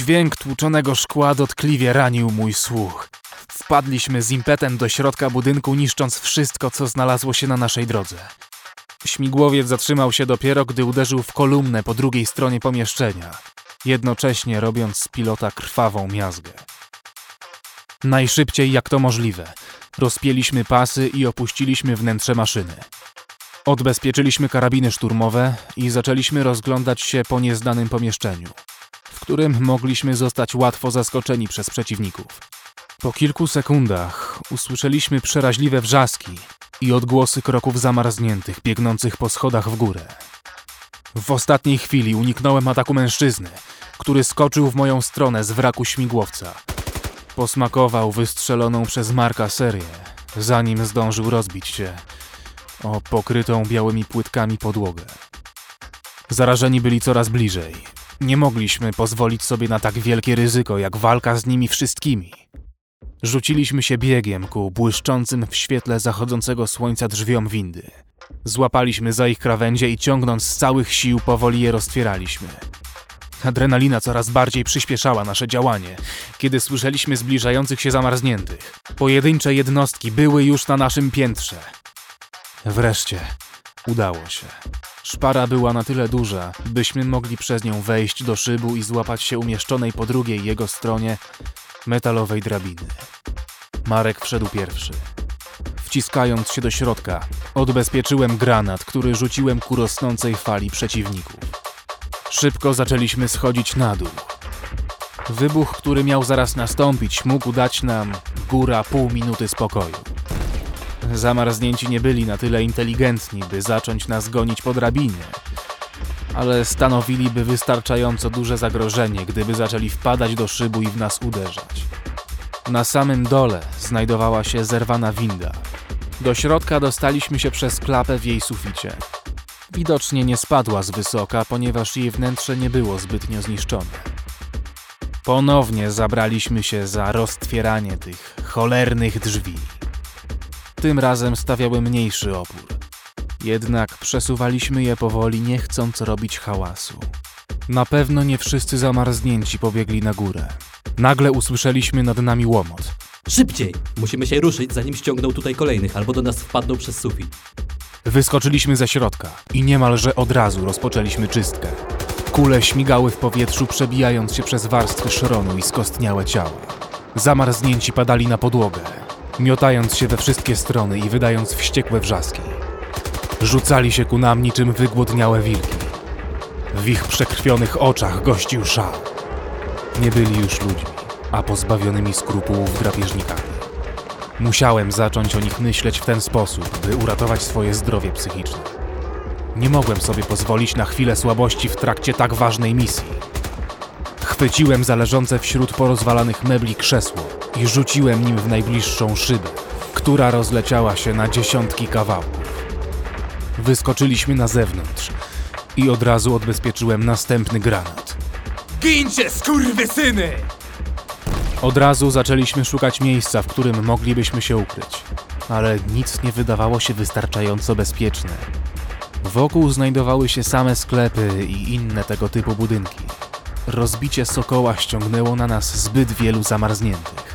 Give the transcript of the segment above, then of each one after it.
Dźwięk tłuczonego szkła dotkliwie ranił mój słuch. Wpadliśmy z impetem do środka budynku, niszcząc wszystko, co znalazło się na naszej drodze. Śmigłowiec zatrzymał się dopiero, gdy uderzył w kolumnę po drugiej stronie pomieszczenia, jednocześnie robiąc z pilota krwawą miazgę. Najszybciej jak to możliwe. Rozpięliśmy pasy i opuściliśmy wnętrze maszyny. Odbezpieczyliśmy karabiny szturmowe i zaczęliśmy rozglądać się po nieznanym pomieszczeniu, którym mogliśmy zostać łatwo zaskoczeni przez przeciwników. Po kilku sekundach usłyszeliśmy przeraźliwe wrzaski i odgłosy kroków zamarzniętych biegnących po schodach w górę. W ostatniej chwili uniknąłem ataku mężczyzny, który skoczył w moją stronę z wraku śmigłowca. Posmakował wystrzeloną przez Marka serię, zanim zdążył rozbić się o pokrytą białymi płytkami podłogę. Zarażeni byli coraz bliżej. Nie mogliśmy pozwolić sobie na tak wielkie ryzyko, jak walka z nimi wszystkimi. Rzuciliśmy się biegiem ku błyszczącym w świetle zachodzącego słońca drzwiom windy. Złapaliśmy za ich krawędzie i ciągnąc z całych sił powoli je roztwieraliśmy. Adrenalina coraz bardziej przyspieszała nasze działanie, kiedy słyszeliśmy zbliżających się zamarzniętych. Pojedyncze jednostki były już na naszym piętrze. Wreszcie udało się. Szpara była na tyle duża, byśmy mogli przez nią wejść do szybu i złapać się umieszczonej po drugiej jego stronie metalowej drabiny. Marek wszedł pierwszy. Wciskając się do środka, odbezpieczyłem granat, który rzuciłem ku rosnącej fali przeciwników. Szybko zaczęliśmy schodzić na dół. Wybuch, który miał zaraz nastąpić, mógł dać nam góra pół minuty spokoju. Zamarznięci nie byli na tyle inteligentni, by zacząć nas gonić po drabinie, ale stanowiliby wystarczająco duże zagrożenie, gdyby zaczęli wpadać do szybu i w nas uderzać. Na samym dole znajdowała się zerwana winda. Do środka dostaliśmy się przez klapę w jej suficie. Widocznie nie spadła z wysoka, ponieważ jej wnętrze nie było zbytnio zniszczone. Ponownie zabraliśmy się za roztwieranie tych cholernych drzwi. Tym razem stawiały mniejszy opór. Jednak przesuwaliśmy je powoli, nie chcąc robić hałasu. Na pewno nie wszyscy zamarznięci pobiegli na górę. Nagle usłyszeliśmy nad nami łomot. Szybciej! Musimy się ruszyć, zanim ściągną tutaj kolejnych, albo do nas wpadną przez sufit. Wyskoczyliśmy ze środka i niemalże od razu rozpoczęliśmy czystkę. Kule śmigały w powietrzu, przebijając się przez warstwy szronu i skostniałe ciała. Zamarznięci padali na podłogę, miotając się we wszystkie strony i wydając wściekłe wrzaski. Rzucali się ku nam niczym wygłodniałe wilki. W ich przekrwionych oczach gościł szał. Nie byli już ludźmi, a pozbawionymi skrupułów drapieżnikami. Musiałem zacząć o nich myśleć w ten sposób, by uratować swoje zdrowie psychiczne. Nie mogłem sobie pozwolić na chwilę słabości w trakcie tak ważnej misji. Chwyciłem za leżące wśród porozwalanych mebli krzesło i rzuciłem nim w najbliższą szybę, która rozleciała się na dziesiątki kawałków. Wyskoczyliśmy na zewnątrz i od razu odbezpieczyłem następny granat. Gincie, skurwysyny! Od razu zaczęliśmy szukać miejsca, w którym moglibyśmy się ukryć, ale nic nie wydawało się wystarczająco bezpieczne. Wokół znajdowały się same sklepy i inne tego typu budynki. Rozbicie sokoła ściągnęło na nas zbyt wielu zamarzniętych.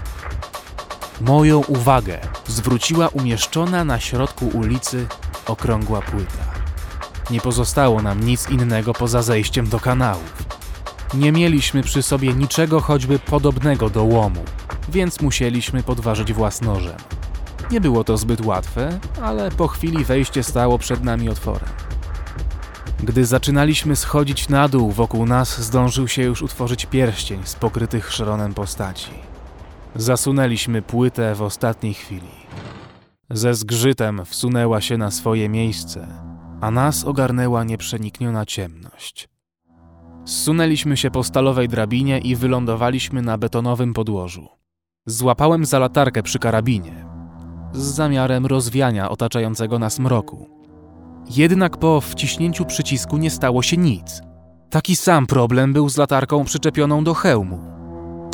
Moją uwagę zwróciła umieszczona na środku ulicy okrągła płyta. Nie pozostało nam nic innego poza zejściem do kanałów. Nie mieliśmy przy sobie niczego choćby podobnego do łomu, więc musieliśmy podważyć własnożem. Nie było to zbyt łatwe, ale po chwili wejście stało przed nami otworem. Gdy zaczynaliśmy schodzić na dół, wokół nas zdążył się już utworzyć pierścień z pokrytych szronem postaci. Zasunęliśmy płytę w ostatniej chwili. Ze zgrzytem wsunęła się na swoje miejsce, a nas ogarnęła nieprzenikniona ciemność. Zsunęliśmy się po stalowej drabinie i wylądowaliśmy na betonowym podłożu. Złapałem za latarkę przy karabinie, z zamiarem rozwiania otaczającego nas mroku. Jednak po wciśnięciu przycisku nie stało się nic. Taki sam problem był z latarką przyczepioną do hełmu.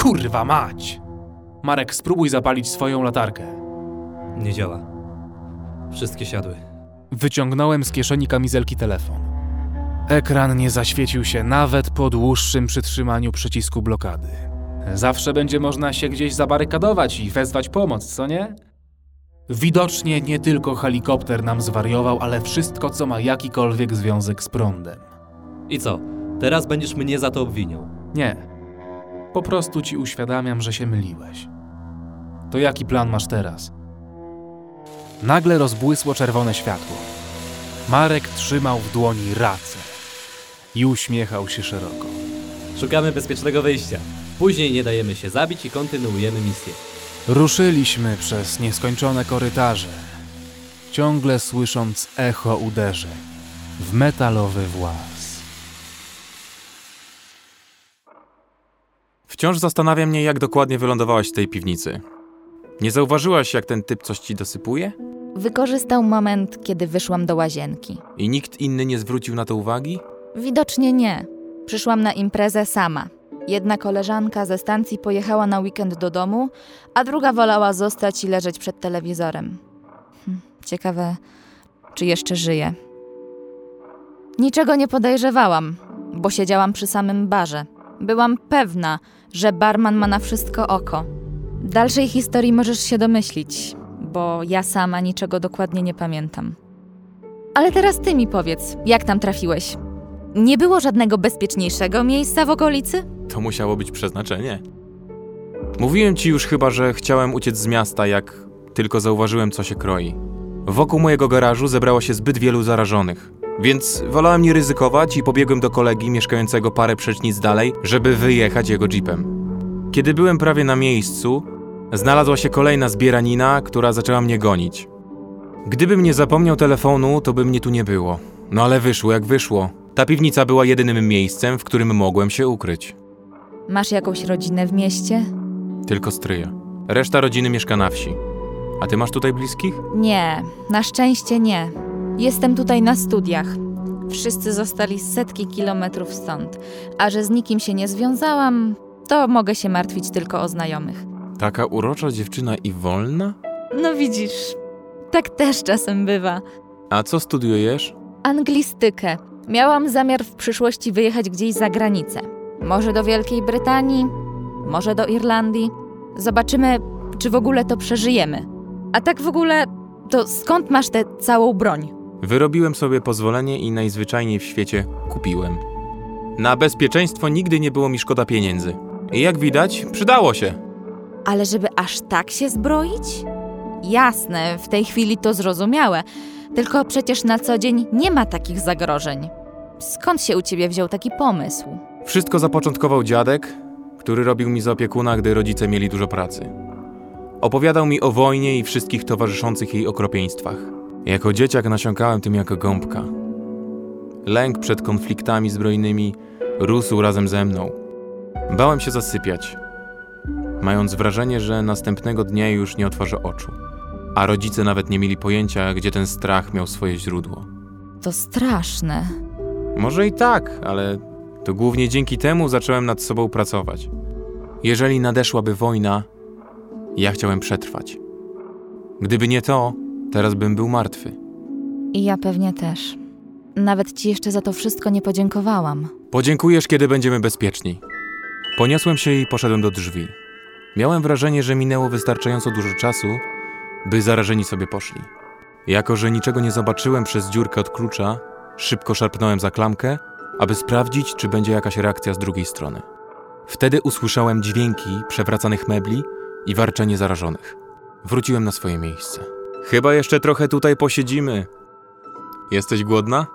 Kurwa mać! Marek, spróbuj zapalić swoją latarkę. Nie działa. Wszystkie siadły. Wyciągnąłem z kieszeni kamizelki telefon. Ekran nie zaświecił się nawet po dłuższym przytrzymaniu przycisku blokady. Zawsze będzie można się gdzieś zabarykadować i wezwać pomoc, co nie? Widocznie nie tylko helikopter nam zwariował, ale wszystko, co ma jakikolwiek związek z prądem. I co? Teraz będziesz mnie za to obwiniał. Nie. Po prostu ci uświadamiam, że się myliłeś. To jaki plan masz teraz? Nagle rozbłysło czerwone światło. Marek trzymał w dłoni racę i uśmiechał się szeroko. Szukamy bezpiecznego wyjścia. Później nie dajemy się zabić i kontynuujemy misję. Ruszyliśmy przez nieskończone korytarze, ciągle słysząc echo uderzeń w metalowy włas. Wciąż zastanawia mnie, jak dokładnie wylądowałaś w tej piwnicy. Nie zauważyłaś, jak ten typ coś ci dosypuje? Wykorzystał moment, kiedy wyszłam do łazienki. I nikt inny nie zwrócił na to uwagi? Widocznie nie. Przyszłam na imprezę sama. Jedna koleżanka ze stacji pojechała na weekend do domu, a druga wolała zostać i leżeć przed telewizorem. Hm, ciekawe, czy jeszcze żyje. Niczego nie podejrzewałam, bo siedziałam przy samym barze. Byłam pewna, że barman ma na wszystko oko. Dalszej historii możesz się domyślić, bo ja sama niczego dokładnie nie pamiętam. Ale teraz ty mi powiedz, jak tam trafiłeś? Nie było żadnego bezpieczniejszego miejsca w okolicy? To musiało być przeznaczenie. Mówiłem ci już chyba, że chciałem uciec z miasta, jak tylko zauważyłem, co się kroi. Wokół mojego garażu zebrało się zbyt wielu zarażonych, więc wolałem nie ryzykować i pobiegłem do kolegi mieszkającego parę przecznic dalej, żeby wyjechać jego jeepem. Kiedy byłem prawie na miejscu, znalazła się kolejna zbieranina, która zaczęła mnie gonić. Gdybym nie zapomniał telefonu, to by mnie tu nie było. No ale wyszło jak wyszło. Ta piwnica była jedynym miejscem, w którym mogłem się ukryć. Masz jakąś rodzinę w mieście? Tylko stryja. Reszta rodziny mieszka na wsi. A ty masz tutaj bliskich? Nie, na szczęście nie. Jestem tutaj na studiach. Wszyscy zostali setki kilometrów stąd, a że z nikim się nie związałam, to mogę się martwić tylko o znajomych. Taka urocza dziewczyna i wolna? No widzisz, tak też czasem bywa. A co studiujesz? Anglistykę. Miałam zamiar w przyszłości wyjechać gdzieś za granicę. Może do Wielkiej Brytanii, może do Irlandii. Zobaczymy, czy w ogóle to przeżyjemy. A tak w ogóle, to skąd masz tę całą broń? Wyrobiłem sobie pozwolenie i najzwyczajniej w świecie kupiłem. Na bezpieczeństwo nigdy nie było mi szkoda pieniędzy. I jak widać, przydało się. Ale żeby aż tak się zbroić? Jasne, w tej chwili to zrozumiałe. Tylko przecież na co dzień nie ma takich zagrożeń. Skąd się u ciebie wziął taki pomysł? Wszystko zapoczątkował dziadek, który robił mi za opiekuna, gdy rodzice mieli dużo pracy. Opowiadał mi o wojnie i wszystkich towarzyszących jej okropieństwach. Jako dzieciak nasiąkałem tym jako gąbka. Lęk przed konfliktami zbrojnymi rósł razem ze mną. Bałem się zasypiać, mając wrażenie, że następnego dnia już nie otworzę oczu. A rodzice nawet nie mieli pojęcia, gdzie ten strach miał swoje źródło. To straszne. Może i tak, ale to głównie dzięki temu zacząłem nad sobą pracować. Jeżeli nadeszłaby wojna, ja chciałem przetrwać. Gdyby nie to, teraz bym był martwy. I ja pewnie też. Nawet ci jeszcze za to wszystko nie podziękowałam. Podziękujesz, kiedy będziemy bezpieczni. Poniosłem się i poszedłem do drzwi. Miałem wrażenie, że minęło wystarczająco dużo czasu, by zarażeni sobie poszli. Jako, że niczego nie zobaczyłem przez dziurkę od klucza, szybko szarpnąłem za klamkę, aby sprawdzić, czy będzie jakaś reakcja z drugiej strony. Wtedy usłyszałem dźwięki przewracanych mebli i warczenie zarażonych. Wróciłem na swoje miejsce. Chyba jeszcze trochę tutaj posiedzimy. Jesteś głodna?